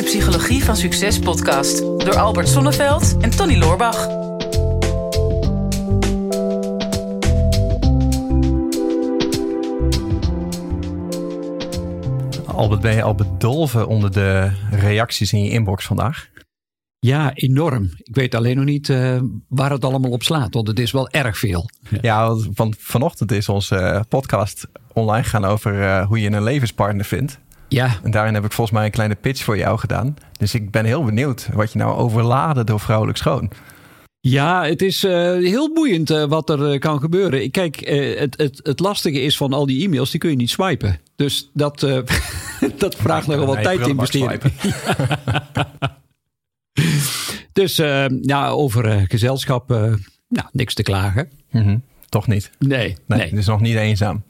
de Psychologie van Succes podcast door Albert Sonneveld en Tony Loorbach. Albert, ben je al bedolven onder de reacties in je inbox vandaag? Ja, enorm. Ik weet alleen nog niet uh, waar het allemaal op slaat, want het is wel erg veel. Ja, want vanochtend is onze podcast online gaan over uh, hoe je een levenspartner vindt. Ja. En daarin heb ik volgens mij een kleine pitch voor jou gedaan. Dus ik ben heel benieuwd wat je nou overladen door vrouwelijk schoon. Ja, het is uh, heel boeiend uh, wat er uh, kan gebeuren. Kijk, het, het, het lastige is van al die e-mails, die kun je niet swipen. Dus dat, dat vraagt nogal wat tijd investeren. dus ja, over gezelschap, nou, niks te klagen. Mm -hmm. Toch niet? Nee, nee. nee. Dus nog niet eenzaam?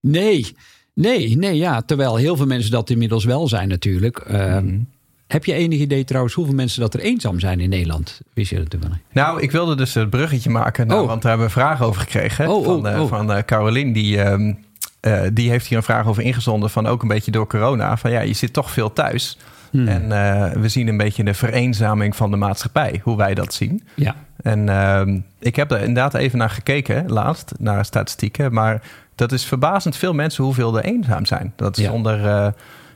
Nee, nee, nee, ja. Terwijl heel veel mensen dat inmiddels wel zijn natuurlijk. Mm -hmm. Heb je enig idee trouwens hoeveel mensen dat er eenzaam zijn in Nederland? Wist je dat? Nou, ik wilde dus het bruggetje maken. Nou, Oh. Want daar hebben we een vraag over gekregen. Oh, van oh, uh, oh. van uh, Carolien. Die, uh, die heeft hier een vraag over ingezonden. Van ook een beetje door corona. Van ja, je zit toch veel thuis. Hmm. En uh, we zien een beetje de vereenzaming van de maatschappij. Hoe wij dat zien. Ja. En uh, ik heb er inderdaad even naar gekeken laatst. Naar statistieken. Maar dat is verbazend veel mensen hoeveel er eenzaam zijn. Dat is Ja. onder uh,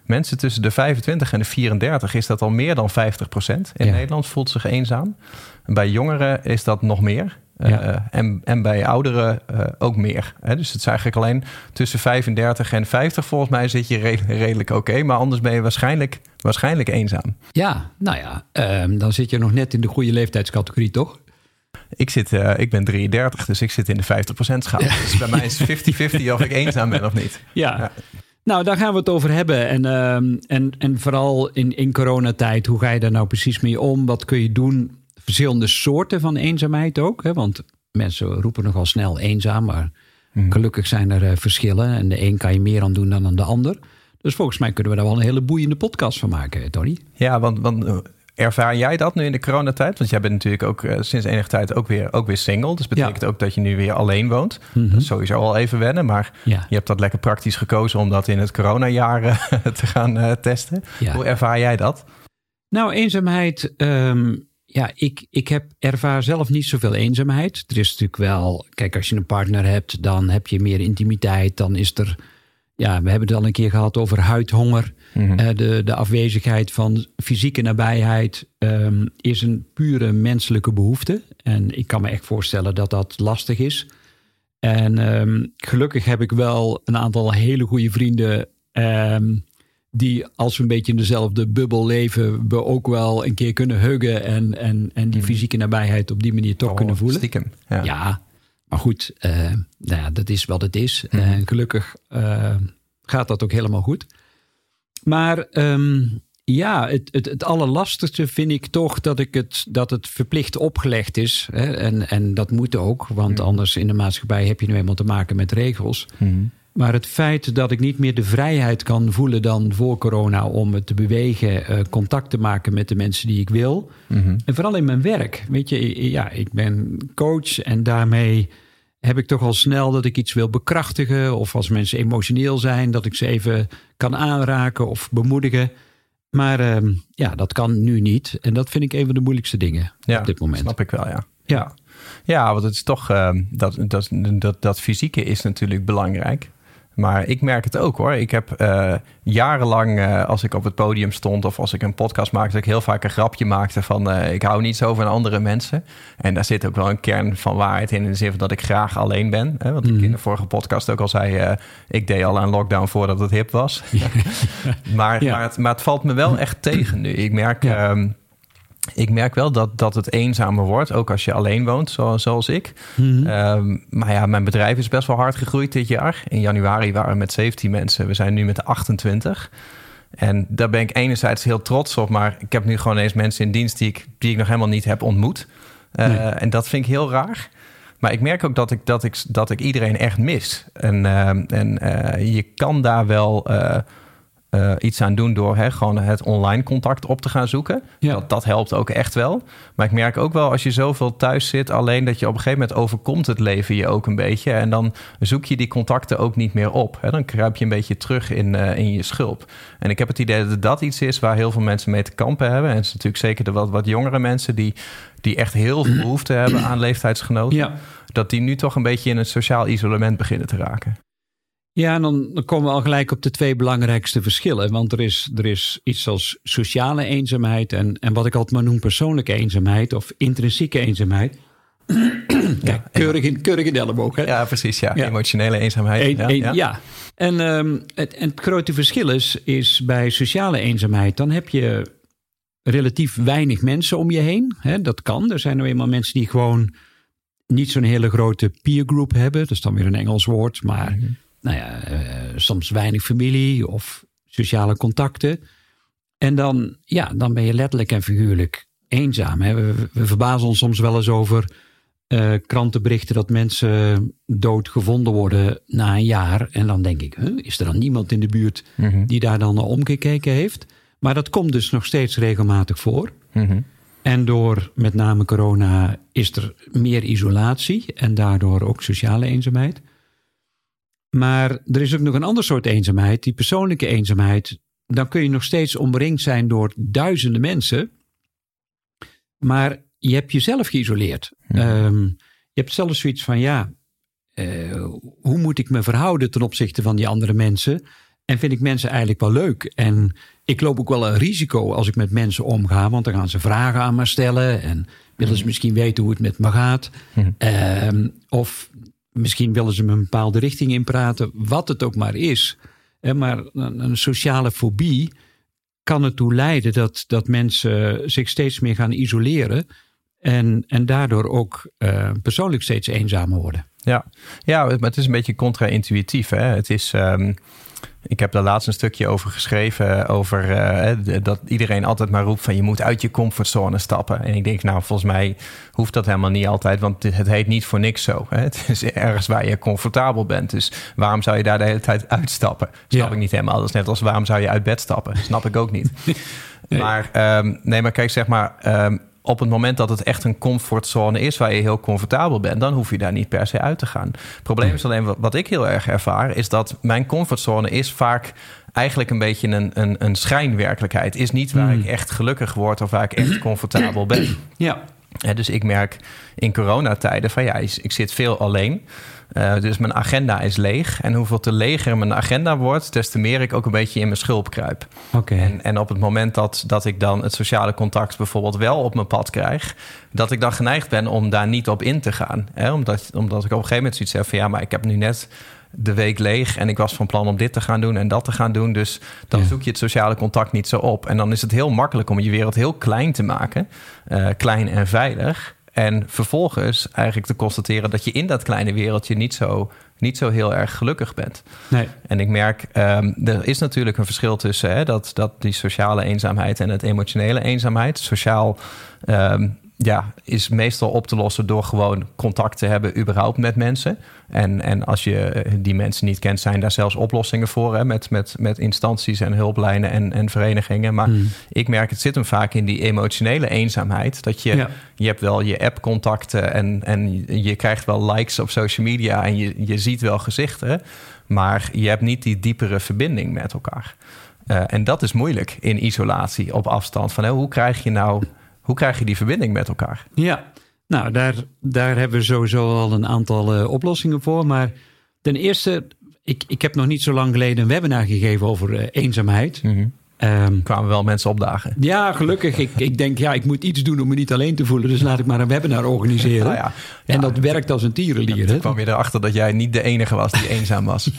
mensen tussen de 25 en de 34 is dat al meer dan 50 procent. In Ja. Nederland voelt zich eenzaam. En bij jongeren is dat nog meer. Ja. en, en bij ouderen uh, ook meer. Hè? Dus het is eigenlijk alleen tussen 35 en 50 volgens mij zit je re- redelijk oké. maar anders ben je waarschijnlijk, waarschijnlijk eenzaam. Ja, nou ja, ehm, dan zit je nog net in de goede leeftijdscategorie, toch? Ik, zit, uh, ik ben 33, dus ik zit in de 50% schaal. Dus bij mij is 50-50 of ik eenzaam ben of niet. Ja. Ja. Nou, daar gaan we het over hebben. En, ehm, en, en vooral in, in coronatijd, hoe ga je daar nou precies mee om? Wat kun je doen? Verschillende soorten van eenzaamheid ook. Hè? Want mensen roepen nogal snel eenzaam, maar Mhm. gelukkig zijn er eh, verschillen. En de een kan je meer aan doen dan aan de ander. Dus volgens mij kunnen we daar wel een hele boeiende podcast van maken, Tony. Ja, want, want uh, ervaar jij dat nu in de coronatijd? Want jij bent natuurlijk ook uh, sinds enige tijd ook weer, ook weer single. Dus betekent ook dat je nu weer alleen woont. Dat is sowieso al even wennen. Maar Ja. je hebt dat lekker praktisch gekozen om dat in het coronajaar uh, te gaan uh, testen. Ja. Hoe ervaar jij dat? Nou, eenzaamheid. ehm, ja, ik, ik heb ervaar zelf niet zoveel eenzaamheid. Er is natuurlijk wel, kijk, als je een partner hebt, dan heb je meer intimiteit. Dan is er, ja, we hebben het al een keer gehad over huidhonger. Mhm. Eh, de, de afwezigheid van fysieke nabijheid ehm, is een pure menselijke behoefte. En ik kan me echt voorstellen dat dat lastig is. En ehm, gelukkig heb ik wel een aantal hele goede vrienden. ehm, die als we een beetje in dezelfde bubbel leven, we ook wel een keer kunnen huggen. En, en, en die fysieke nabijheid op die manier toch Oh, kunnen voelen. Stiekem. Ja. Ja, maar goed, eh, nou ja, dat is wat het is. Mhm. En gelukkig eh, gaat dat ook helemaal goed. Maar ehm, ja, het, het, het allerlastigste vind ik toch dat, ik het, dat het verplicht opgelegd is. Hè? En, en dat moet ook, want Mhm. anders in de maatschappij heb je nu eenmaal te maken met regels. Mhm. Maar het feit dat ik niet meer de vrijheid kan voelen dan voor corona om me te bewegen, eh, contact te maken met de mensen die ik wil. Mhm. En vooral in mijn werk. Weet je, ja, ik ben coach en daarmee heb ik toch al snel dat ik iets wil bekrachtigen. Of als mensen emotioneel zijn, dat ik ze even kan aanraken of bemoedigen. Maar ehm, ja, dat kan nu niet. En dat vind ik een van de moeilijkste dingen Ja, op dit moment. Snap ik wel, ja. Ja. Ja, want het is toch uh, dat, dat, dat, dat fysieke is natuurlijk belangrijk. Maar ik merk het ook hoor. Ik heb uh, jarenlang, uh, als ik op het podium stond of als ik een podcast maakte, dat ik heel vaak een grapje maakte van uh, ik hou niet zo van andere mensen. En daar zit ook wel een kern van waarheid in, in de zin van dat ik graag alleen ben. Hè? Want mm. ik in de vorige podcast ook al zei, ik deed al aan lockdown voordat het hip was. maar, ja. maar, het, maar het valt me wel echt tegen nu. Ik merk. Ja. Um, ik merk wel dat, dat het eenzamer wordt, ook als je alleen woont, zoals, zoals ik. Mm-hmm. Um, maar ja, mijn bedrijf is best wel hard gegroeid dit jaar. In januari waren we met 17 mensen, we zijn nu met 28. En daar ben ik enerzijds heel trots op, maar ik heb nu gewoon eens mensen in dienst die ik, die ik nog helemaal niet heb ontmoet. Uh, nee. En dat vind ik heel raar. Maar ik merk ook dat ik, dat ik, dat ik iedereen echt mis. En, uh, en uh, je kan daar wel uh, iets aan doen door hè, gewoon het online contact op te gaan zoeken. Ja. Dat, dat helpt ook echt wel. Maar ik merk ook wel als je zoveel thuis zit, alleen dat je op een gegeven moment overkomt het leven je ook een beetje. En dan zoek je die contacten ook niet meer op. Hè. Dan kruip je een beetje terug in, uh, in je schulp. En ik heb het idee dat dat iets is waar heel veel mensen mee te kampen hebben. En het is natuurlijk zeker de wat, wat jongere mensen die, die echt heel veel behoefte hebben aan leeftijdsgenoten. Ja. Dat die nu toch een beetje in het sociaal isolement beginnen te raken. Ja, en dan, komen we al gelijk op de twee belangrijkste verschillen. Want er is, er is iets als sociale eenzaamheid en, en wat ik altijd maar noem persoonlijke eenzaamheid of intrinsieke eenzaamheid. ja, keurig in, keurig in de elleboog. Hè? Ja, precies. Ja. ja. Emotionele eenzaamheid. Een, ja, een, ja. ja. En um, het, en het grote verschil is, is bij sociale eenzaamheid, dan heb je relatief weinig mensen om je heen. Hè? Dat kan. Er zijn nou eenmaal mensen die gewoon niet zo'n hele grote peergroep hebben. Dat is dan weer een Engels woord, maar... Mm -hmm nou ja, uh, soms weinig familie of sociale contacten. En dan, ja, dan ben je letterlijk en figuurlijk eenzaam. Hè? We, we, verbazen ons soms wel eens over uh, krantenberichten dat mensen dood gevonden worden na een jaar. En dan denk ik, huh, is er dan niemand in de buurt mm -hmm. die daar dan naar omgekeken heeft? Maar dat komt dus nog steeds regelmatig voor. Mm -hmm. En door met name corona is er meer isolatie en daardoor ook sociale eenzaamheid. Maar er is ook nog een ander soort eenzaamheid, die persoonlijke eenzaamheid. Dan kun je nog steeds omringd zijn door duizenden mensen. Maar je hebt jezelf geïsoleerd. Ja. Um, je hebt zelfs zoiets van, ja, uh, hoe moet ik me verhouden ten opzichte van die andere mensen? En vind ik mensen eigenlijk wel leuk? En ik loop ook wel een risico als ik met mensen omga, want dan gaan ze vragen aan me stellen en willen ze misschien weten hoe het met me gaat. Mhm. Um, of Misschien willen ze me een bepaalde richting inpraten, wat het ook maar is. Maar een, sociale fobie kan ertoe leiden dat, dat mensen zich steeds meer gaan isoleren. En, en daardoor ook uh, persoonlijk steeds eenzamer worden. Ja, ja maar het is een beetje contra-intuïtief. Het is. Um... Ik heb daar laatst een stukje over geschreven. Over uh, dat iedereen altijd maar roept van je moet uit je comfortzone stappen. En ik denk, nou, volgens mij hoeft dat helemaal niet altijd. Want het heet niet voor niks zo. Hè? Het is ergens waar je comfortabel bent. Dus waarom zou je daar de hele tijd uitstappen? Snap Ja. ik niet helemaal. Dat is net als waarom zou je uit bed stappen? Snap ik ook niet. Nee. Maar um, nee, maar kijk, zeg maar. Um, op het moment dat het echt een comfortzone is waar je heel comfortabel bent, dan hoef je daar niet per se uit te gaan. Het probleem is alleen wat ik heel erg ervaar, is dat mijn comfortzone is vaak eigenlijk een beetje een, een, een schijnwerkelijkheid. Is niet waar Mm. ik echt gelukkig word of waar ik echt comfortabel ben. Ja, Dus ik merk in coronatijden van ja, ik zit veel alleen. Uh, dus mijn agenda is leeg. En hoeveel te leger mijn agenda wordt, des te meer ik ook een beetje in mijn schulp kruip. En, en op het moment dat, dat ik dan het sociale contact bijvoorbeeld wel op mijn pad krijg, dat ik dan geneigd ben om daar niet op in te gaan. Hè? Omdat, omdat ik op een gegeven moment zoiets heb van ja, maar ik heb nu net de week leeg en ik was van plan om dit te gaan doen en dat te gaan doen. Dus dan Ja. zoek je het sociale contact niet zo op. En dan is het heel makkelijk om je wereld heel klein te maken, uh, klein en veilig. En vervolgens eigenlijk te constateren dat je in dat kleine wereldje niet zo, niet zo heel erg gelukkig bent. Nee. En ik merk, um, er is natuurlijk een verschil tussen hè, dat, dat die sociale eenzaamheid en het emotionele eenzaamheid. Sociaal um, ja, is meestal op te lossen door gewoon contact te hebben überhaupt met mensen. En, en als je die mensen niet kent, zijn daar zelfs oplossingen voor hè, met, met, met instanties en hulplijnen en, en verenigingen. Maar Hmm. ik merk, het zit hem vaak in die emotionele eenzaamheid. Dat je, Ja. je hebt wel je app-contacten en, en je krijgt wel likes op social media en je, je ziet wel gezichten. Maar je hebt niet die diepere verbinding met elkaar. Uh, en dat is moeilijk in isolatie, op afstand. Van, hoe krijg je nou hoe krijg je die verbinding met elkaar? Ja, nou daar, daar hebben we sowieso al een aantal uh, oplossingen voor. Maar ten eerste, ik, ik heb nog niet zo lang geleden een webinar gegeven over uh, eenzaamheid. Mm -hmm. Um, kwamen wel mensen opdagen. Ja, gelukkig. Ik, ik denk, ja, ik moet iets doen om me niet alleen te voelen. Dus laat ik maar een webinar organiseren. Nou ja, en dat werkt als een tierenlier. Toen kwam je erachter dat jij niet de enige was die eenzaam was.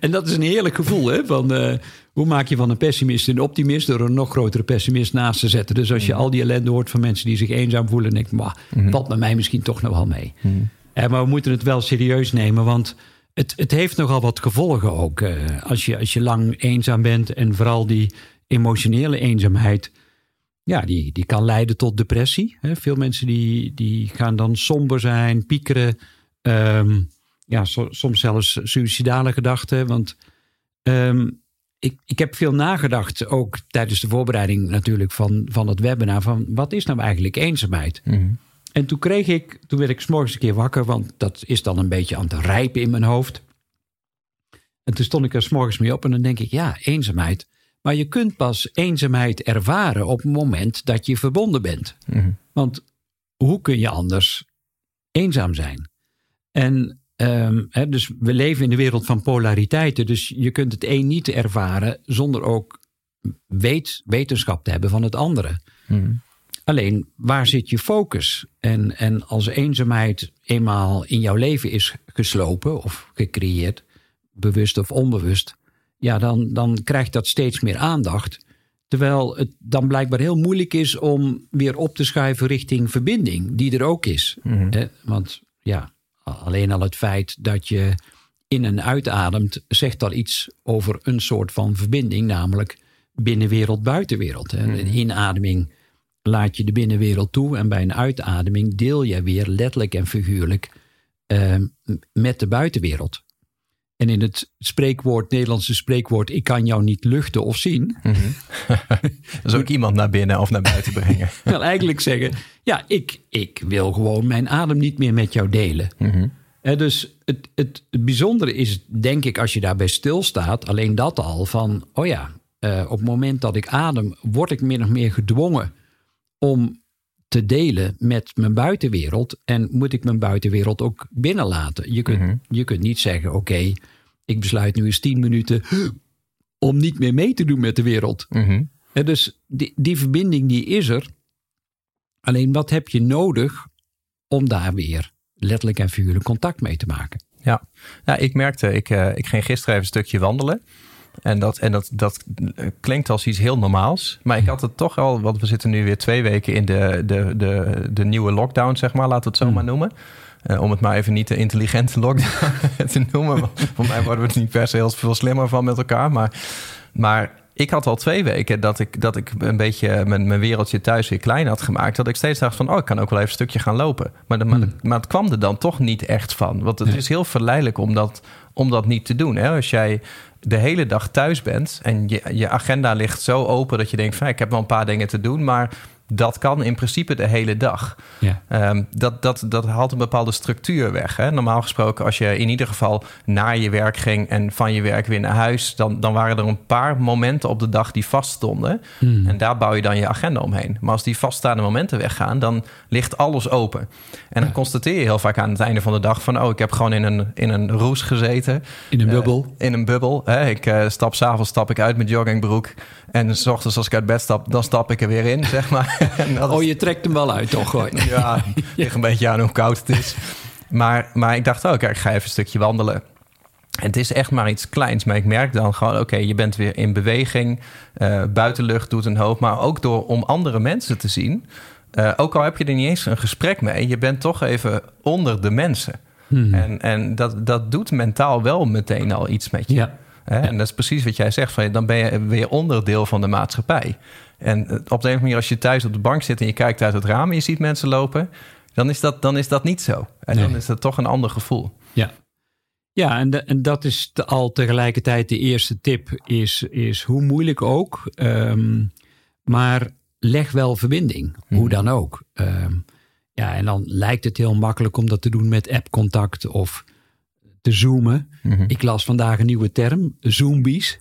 en dat is een heerlijk gevoel. Hè? Van, uh, hoe maak je van een pessimist een optimist door een nog grotere pessimist naast te zetten? Dus als je Mhm. al die ellende hoort van mensen die zich eenzaam voelen, denk ik, maar Mhm. valt met mij misschien toch nog wel mee. Uh, maar we moeten het wel serieus nemen, want het, het heeft nogal wat gevolgen ook. Uh, als, je, als je lang eenzaam bent en vooral die emotionele eenzaamheid, ja, die, die kan leiden tot depressie. Hè? Veel mensen die, die gaan dan somber zijn, piekeren. Um, ja, so, soms zelfs suïcidale gedachten. Want um, ik, ik heb veel nagedacht, ook tijdens de voorbereiding natuurlijk van, van het webinar, van wat is nou eigenlijk eenzaamheid? En toen kreeg ik, toen werd ik s'morgens een keer wakker, want dat is dan een beetje aan het rijpen in mijn hoofd. En toen stond ik er s'morgens mee op en dan denk ik, ja, eenzaamheid. Maar je kunt pas eenzaamheid ervaren op het moment dat je verbonden bent. Want hoe kun je anders eenzaam zijn? En ehm, dus we leven in de wereld van polariteiten. Dus je kunt het een niet ervaren zonder ook weet, wetenschap te hebben van het andere. Alleen, waar zit je focus? En, en als eenzaamheid eenmaal in jouw leven is geslopen of gecreëerd, bewust of onbewust, ja, dan, dan krijgt dat steeds meer aandacht. Terwijl het dan blijkbaar heel moeilijk is om weer op te schuiven richting verbinding, die er ook is. Hè? Want ja, alleen al het feit dat je in en uitademt, zegt al iets over een soort van verbinding, namelijk binnenwereld, buitenwereld. Hè? Een inademing laat je de binnenwereld toe en bij een uitademing deel je weer letterlijk en figuurlijk eh, met de buitenwereld. En in het spreekwoord, Nederlandse spreekwoord, ik kan jou niet luchten of zien, Dus ook iemand naar binnen of naar buiten brengen. wil eigenlijk zeggen, ja, ik, ik wil gewoon mijn adem niet meer met jou delen. Hè, dus het, het, het bijzondere is, denk ik, als je daarbij stilstaat, alleen dat al, van, oh ja, eh, op het moment dat ik adem, word ik min of meer gedwongen om te delen met mijn buitenwereld. En moet ik mijn buitenwereld ook binnenlaten. Je kunt, je kunt niet zeggen, oké, ik besluit nu eens tien minuten om niet meer mee te doen met de wereld. Hè, dus die, die verbinding die is er. Alleen wat heb je nodig om daar weer letterlijk en figuurlijk contact mee te maken? Ja, ja ik merkte, ik, eh, ik ging gisteren even een stukje wandelen. En, dat, en dat, dat klinkt als iets heel normaals. Maar ik had het toch al, want we zitten nu weer twee weken in de, de, de, de nieuwe lockdown, zeg maar, laten we het zo maar noemen. Eh, om het maar even niet de intelligente lockdown te noemen. Want voor mij worden we er niet per se heel veel slimmer van met elkaar. Maar, maar ik had al twee weken dat ik, dat ik een beetje mijn, mijn wereldje thuis weer klein had gemaakt. Dat ik steeds dacht van, oh, ik kan ook wel even een stukje gaan lopen. Maar, de, maar, maar het kwam er dan toch niet echt van. Want het is heel verleidelijk om dat, om dat niet te doen. Hè? Als jij de hele dag thuis bent en je, je agenda ligt zo open dat je denkt van, ik heb wel een paar dingen te doen, maar dat kan in principe de hele dag. Ja. Ehm, dat, dat, dat haalt een bepaalde structuur weg. Hè? Normaal gesproken, als je in ieder geval naar je werk ging en van je werk weer naar huis, dan, dan waren er een paar momenten op de dag die vaststonden. En daar bouw je dan je agenda omheen. Maar als die vaststaande momenten weggaan, dan ligt alles open. En dan constateer je heel vaak aan het einde van de dag van, oh, ik heb gewoon in een, in een roes gezeten. In een Eh, bubbel. in een bubbel. Hè? Ik eh, stap s'avonds stap ik uit met joggingbroek. En s ochtends als ik uit bed stap, dan stap ik er weer in, zeg maar. Is- Oh, je trekt hem wel uit, toch? Gewoon. ja, ligt een beetje aan hoe koud het is. Maar, maar ik dacht ook, kijk, ik ga even een stukje wandelen. En Het is echt maar iets kleins, maar ik merk dan gewoon... oké, je bent weer in beweging. eh, buitenlucht doet een hoop. Maar ook door om andere mensen te zien... eh, ook al heb je er niet eens een gesprek mee... je bent toch even onder de mensen. Hmm. En, en dat, dat doet mentaal wel meteen al iets met je. Ja. Hè? En dat is precies wat jij zegt. Van, dan ben je weer onderdeel van de maatschappij. En eh, op de een of andere manier, als je thuis op de bank zit en je kijkt uit het raam en je ziet mensen lopen, dan is dat, dan is dat niet zo. En dan is dat toch een ander gevoel. Ja, ja en, de- en dat is te- al tegelijkertijd de eerste tip. Is, is hoe moeilijk ook. ehm, maar leg wel verbinding. Hoe dan ook. Ehm, ja, en dan lijkt het heel makkelijk om dat te doen met appcontact of te zoomen. Ik las vandaag een nieuwe term, zoombies.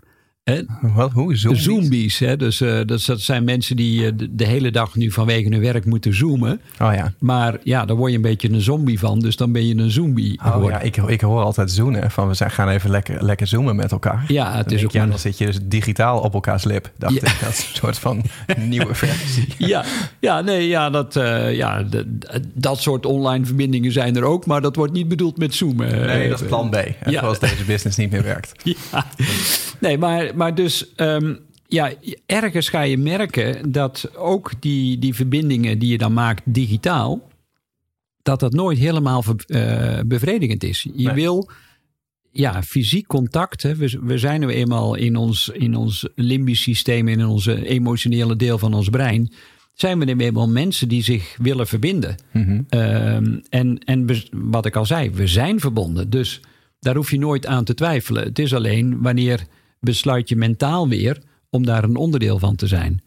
Wat, hoe? Zoom? Zoomies, hè? Dus eh, dat, dat zijn mensen die eh, de, de hele dag nu vanwege hun werk moeten zoomen. Oh ja. Maar ja, daar word je een beetje een zombie van. Dus dan ben je een zombie Oh, geworden. ja, ik, ik hoor altijd zoenen. Van we zijn, gaan even lekker, lekker zoomen met elkaar. Ja, het Dan is ook ik, ja, maar- dan zit je dus digitaal op elkaars lip. Dacht Ja. ik. Dat is een soort van nieuwe versie. Ja, ja, nee, ja, dat, eh, ja dat soort online verbindingen zijn er ook, maar dat wordt niet bedoeld met zoomen. Nee, dat is plan B. Ja. Als deze business niet meer werkt. Ja. Nee, maar, maar dus ehm, ja, ergens ga je merken dat ook die, die verbindingen die je dan maakt digitaal, dat dat nooit helemaal eh, bevredigend is. Je Nee. wil ja, fysiek contact. Hè. We, we zijn nu eenmaal in ons, in ons limbisch systeem, in onze emotionele deel van ons brein. Zijn we nu eenmaal mensen die zich willen verbinden. Ehm, en en wat ik al zei, we zijn verbonden. Dus daar hoef je nooit aan te twijfelen. Het is alleen wanneer besluit je mentaal weer om daar een onderdeel van te zijn.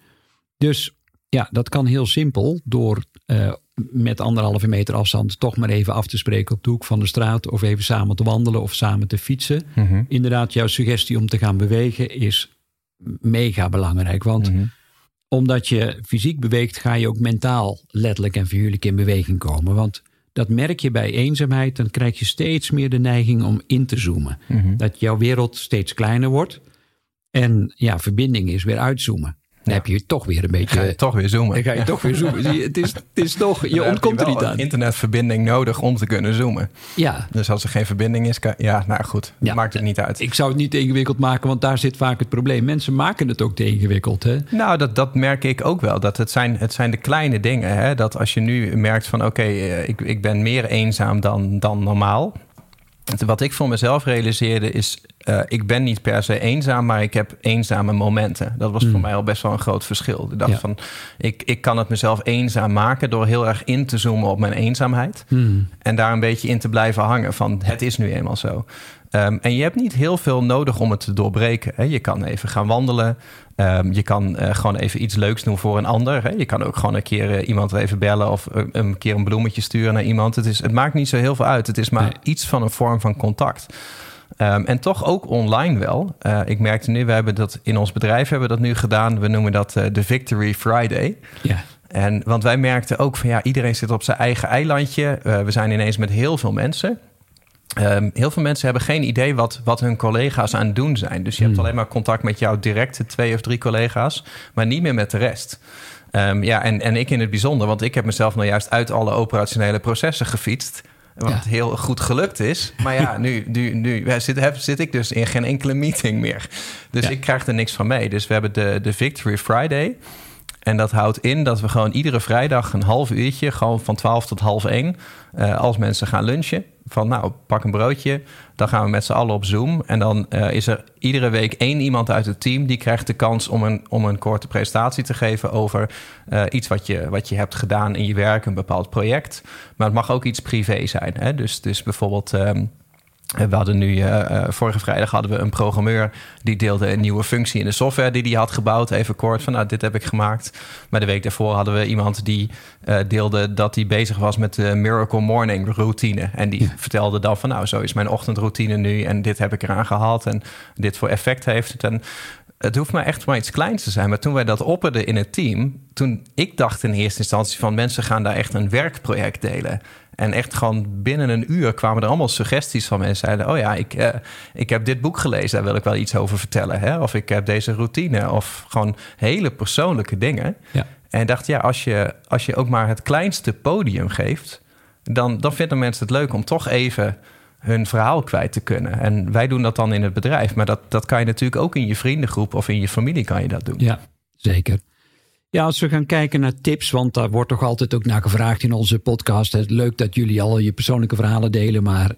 Dus ja, dat kan heel simpel door uh, met anderhalve meter afstand toch maar even af te spreken op de hoek van de straat. Of even samen te wandelen of samen te fietsen. Mhm. Inderdaad, jouw suggestie om te gaan bewegen is mega belangrijk. Want Mhm. omdat je fysiek beweegt, ga je ook mentaal letterlijk en figuurlijk in beweging komen. Want dat merk je bij eenzaamheid, dan krijg je steeds meer de neiging om in te zoomen. Mhm. Dat jouw wereld steeds kleiner wordt. En ja, verbinding is weer uitzoomen. Dan heb je toch weer een beetje. Ga je toch weer zoomen. Dan ga je toch weer zoomen. Het is, het is toch, je ontkomt er niet een aan. internetverbinding nodig om te kunnen zoomen. Ja, Dus als er geen verbinding is, kan, ja, nou goed, Ja. maakt het niet uit. ik zou het niet te ingewikkeld maken, want daar zit vaak het probleem. Mensen maken het ook te ingewikkeld. Hè? Nou, dat, dat merk ik ook wel. Dat het, zijn, het zijn de kleine dingen. Hè? Dat als je nu merkt van oké, eh, ik, ik ben meer eenzaam dan, dan normaal. Wat ik voor mezelf realiseerde is, eh, ik ben niet per se eenzaam, maar ik heb eenzame momenten. Dat was voor mij al best wel een groot verschil. Ik dacht Ja. van, ik, ik kan het mezelf eenzaam maken door heel erg in te zoomen op mijn eenzaamheid. Hmm. En daar een beetje in te blijven hangen van het is nu eenmaal zo. Ehm, en je hebt niet heel veel nodig om het te doorbreken. Hè. Je kan even gaan wandelen. Ehm, je kan eh, gewoon even iets leuks doen voor een ander. Hè. Je kan ook gewoon een keer eh, iemand even bellen of eh, een keer een bloemetje sturen naar iemand. Het, is, het maakt niet zo heel veel uit. Het is maar Nee. iets van een vorm van contact. Ehm, en toch ook online wel. Ik merkte nu, we hebben dat in ons bedrijf hebben we dat nu gedaan. We noemen dat de Victory Friday. Ja. En want wij merkten ook van ja, iedereen zit op zijn eigen eilandje. We zijn ineens met heel veel mensen. Ehm, heel veel mensen hebben geen idee wat, wat hun collega's aan het doen zijn. Dus je hebt alleen maar contact met jouw directe twee of drie collega's, maar niet meer met de rest. Ehm, ja, en, en ik in het bijzonder, want ik heb mezelf nou juist uit alle operationele processen gefietst. Wat Ja. heel goed gelukt is. Maar ja, nu, nu, nu zit, heb, zit ik dus in geen enkele meeting meer. Dus Ja. ik krijg er niks van mee. Dus we hebben de, de Victory Friday. En dat houdt in dat we gewoon iedere vrijdag een half uurtje, gewoon van 12 tot half 1, eh, als mensen gaan lunchen, van nou, pak een broodje, dan gaan we met z'n allen op Zoom. En dan eh, is er iedere week één iemand uit het team die krijgt de kans om een, om een korte presentatie te geven over eh, iets wat je, wat je hebt gedaan in je werk, een bepaald project. Maar het mag ook iets privé zijn. Hè? Dus, dus bijvoorbeeld. ehm, we hadden nu, eh, eh, vorige vrijdag hadden we een programmeur die deelde een nieuwe functie in de software die hij had gebouwd. Even kort van, nou, dit heb ik gemaakt. Maar de week daarvoor hadden we iemand die eh, deelde dat hij bezig was met de Miracle Morning routine. En die vertelde dan van, nou, zo is mijn ochtendroutine nu en dit heb ik eraan gehad en dit voor effect heeft het. En het hoeft maar echt maar iets kleins te zijn. Maar toen wij dat opperden in het team, toen ik dacht in eerste instantie van mensen gaan daar echt een werkproject delen. En echt gewoon binnen een uur kwamen er allemaal suggesties van mensen. Zeiden, oh ja, ik, eh, ik heb dit boek gelezen, daar wil ik wel iets over vertellen. Hè? Of ik heb deze routine. Of gewoon hele persoonlijke dingen. Ja. En dacht, ja, als je, als je ook maar het kleinste podium geeft... Dan, dan vinden mensen het leuk om toch even hun verhaal kwijt te kunnen. En wij doen dat dan in het bedrijf. Maar dat, dat kan je natuurlijk ook in je vriendengroep of in je familie kan je dat doen. Ja, zeker. Ja, als we gaan kijken naar tips, want daar wordt toch altijd ook naar gevraagd in onze podcast. Het leuk dat jullie al je persoonlijke verhalen delen, maar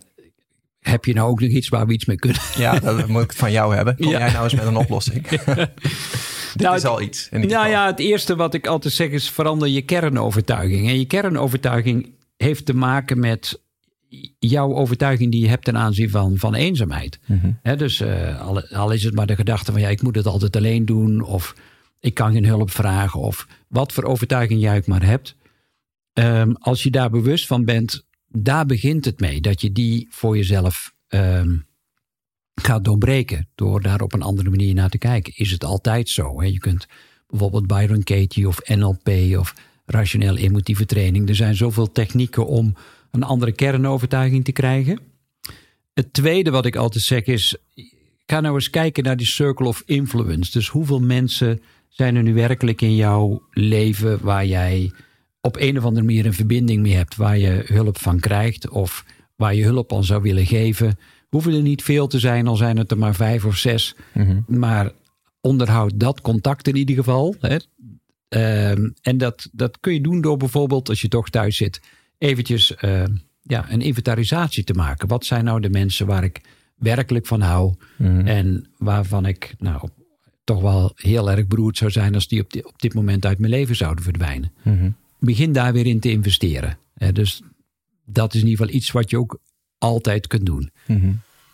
heb je nou ook nog iets waar we iets mee kunnen? Ja, dat moet ik van jou hebben. Kom Ja. jij nou eens met een oplossing? Dit Nou, is het- al iets. Nou geval. ja, het eerste wat ik altijd zeg is verander je kernovertuiging. En je kernovertuiging heeft te maken met jouw overtuiging die je hebt ten aanzien van, van eenzaamheid. Hè, dus eh, al, al is het maar de gedachte van ja, ik moet het altijd alleen doen of ik kan geen hulp vragen of wat voor overtuiging jij ook maar hebt. Ehm, als je daar bewust van bent, daar begint het mee. Dat je die voor jezelf ehm, gaat doorbreken door daar op een andere manier naar te kijken. Is het altijd zo? Je kunt bijvoorbeeld Byron Katie of NLP of rationeel emotieve training. Er zijn zoveel technieken om een andere kernovertuiging te krijgen. Het tweede wat ik altijd zeg is, ga nou eens kijken naar die circle of influence. Dus hoeveel mensen zijn er nu werkelijk in jouw leven waar jij op een of andere manier een verbinding mee hebt, waar je hulp van krijgt of waar je hulp aan zou willen geven. Hoeven er niet veel te zijn, al zijn het er maar vijf of zes. Maar onderhoud dat contact in ieder geval. Hè. Ehm, en dat, dat kun je doen door bijvoorbeeld, als je toch thuis zit, eventjes ehm, ja, een inventarisatie te maken. Wat zijn nou de mensen waar ik werkelijk van hou en waarvan ik nou toch wel heel erg beroerd zou zijn als die op, di- op dit moment uit mijn leven zouden verdwijnen. Begin daar weer in te investeren. Hè. Dus dat is in ieder geval iets wat je ook altijd kunt doen.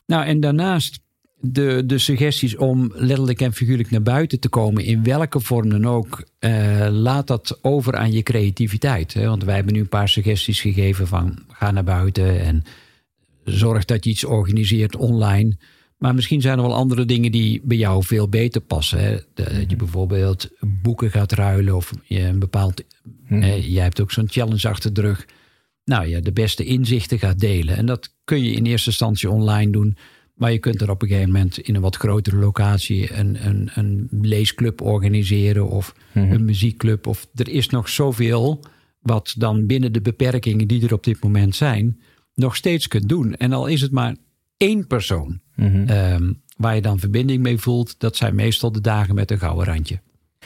Nou, en daarnaast de, de suggesties om letterlijk en figuurlijk naar buiten te komen, in welke vorm dan ook, uh, laat dat over aan je creativiteit. Hè? Want wij hebben nu een paar suggesties gegeven van ga naar buiten en zorg dat je iets organiseert online. Maar misschien zijn er wel andere dingen die bij jou veel beter passen. Hè? Dat je mhm. bijvoorbeeld boeken gaat ruilen of je een bepaald. Mm. jij hebt ook zo'n challenge achter de rug. Nou ja, de beste inzichten gaat delen. En dat kun je in eerste instantie online doen. Maar je kunt er op een gegeven moment in een wat grotere locatie een, een, een leesclub organiseren of mhm. een muziekclub. Of er is nog zoveel wat dan binnen de beperkingen die er op dit moment zijn, nog steeds kunt doen. En al is het maar één persoon mhm. ehm, waar je dan verbinding mee voelt, dat zijn meestal de dagen met een gouden randje.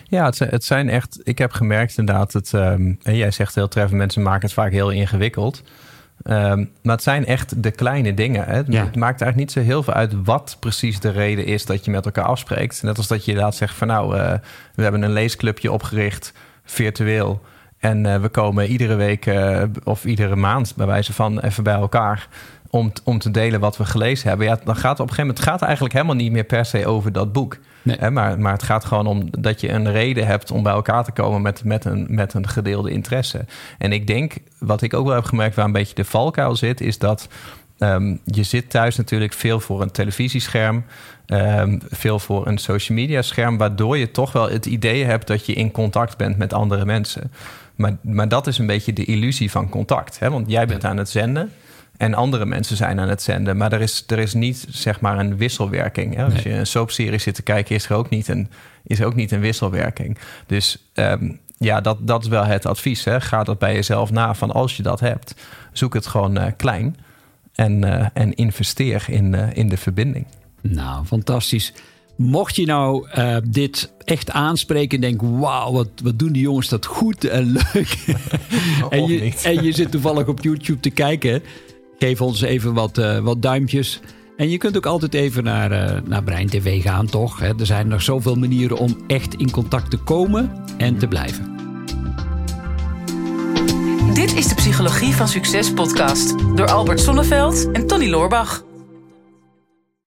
Ja, het, het zijn echt. Ik heb gemerkt inderdaad. Het, um, jij zegt heel treffend, mensen maken het vaak heel ingewikkeld. Um, maar het zijn echt de kleine dingen. Hè? Het maakt eigenlijk niet zo heel veel uit wat precies de reden is dat je met elkaar afspreekt. Net als dat je inderdaad zegt van nou, uh, we hebben een leesclubje opgericht, virtueel. En uh, we komen iedere week uh, of iedere maand bij wijze van even bij elkaar om, om te delen wat we gelezen hebben. Ja, dan gaat het op een gegeven moment gaat eigenlijk helemaal niet meer per se over dat boek. Hè, maar, maar het gaat gewoon om dat je een reden hebt om bij elkaar te komen met, met, een, met een gedeelde interesse. En ik denk, wat ik ook wel heb gemerkt waar een beetje de valkuil zit, is dat um, je zit thuis natuurlijk veel voor een televisiescherm. Um, veel voor een social media scherm, waardoor je toch wel het idee hebt dat je in contact bent met andere mensen. Maar, maar dat is een beetje de illusie van contact. Hè? Want jij bent aan het zenden. En andere mensen zijn aan het zenden. Maar er is, er is niet zeg maar een wisselwerking. Hè? Als je een soapserie zit te kijken, is er ook niet een, is ook niet een wisselwerking. Dus um, ja, dat, dat is wel het advies. Hè? Ga dat bij jezelf na van als je dat hebt. Zoek het gewoon uh, klein. En, uh, en investeer in, uh, in de verbinding. Nou, fantastisch. Mocht je nou uh, dit echt aanspreken en denken: wauw, wat, wat doen die jongens dat goed en leuk. en, je, en je zit toevallig op YouTube te kijken. Geef ons even wat, uh, wat duimpjes. En je kunt ook altijd even naar, uh, naar Brein TV gaan, toch? Er zijn nog zoveel manieren om echt in contact te komen en te blijven. Dit is de Psychologie van Succes podcast door Albert Sonneveld en Tony Loorbach.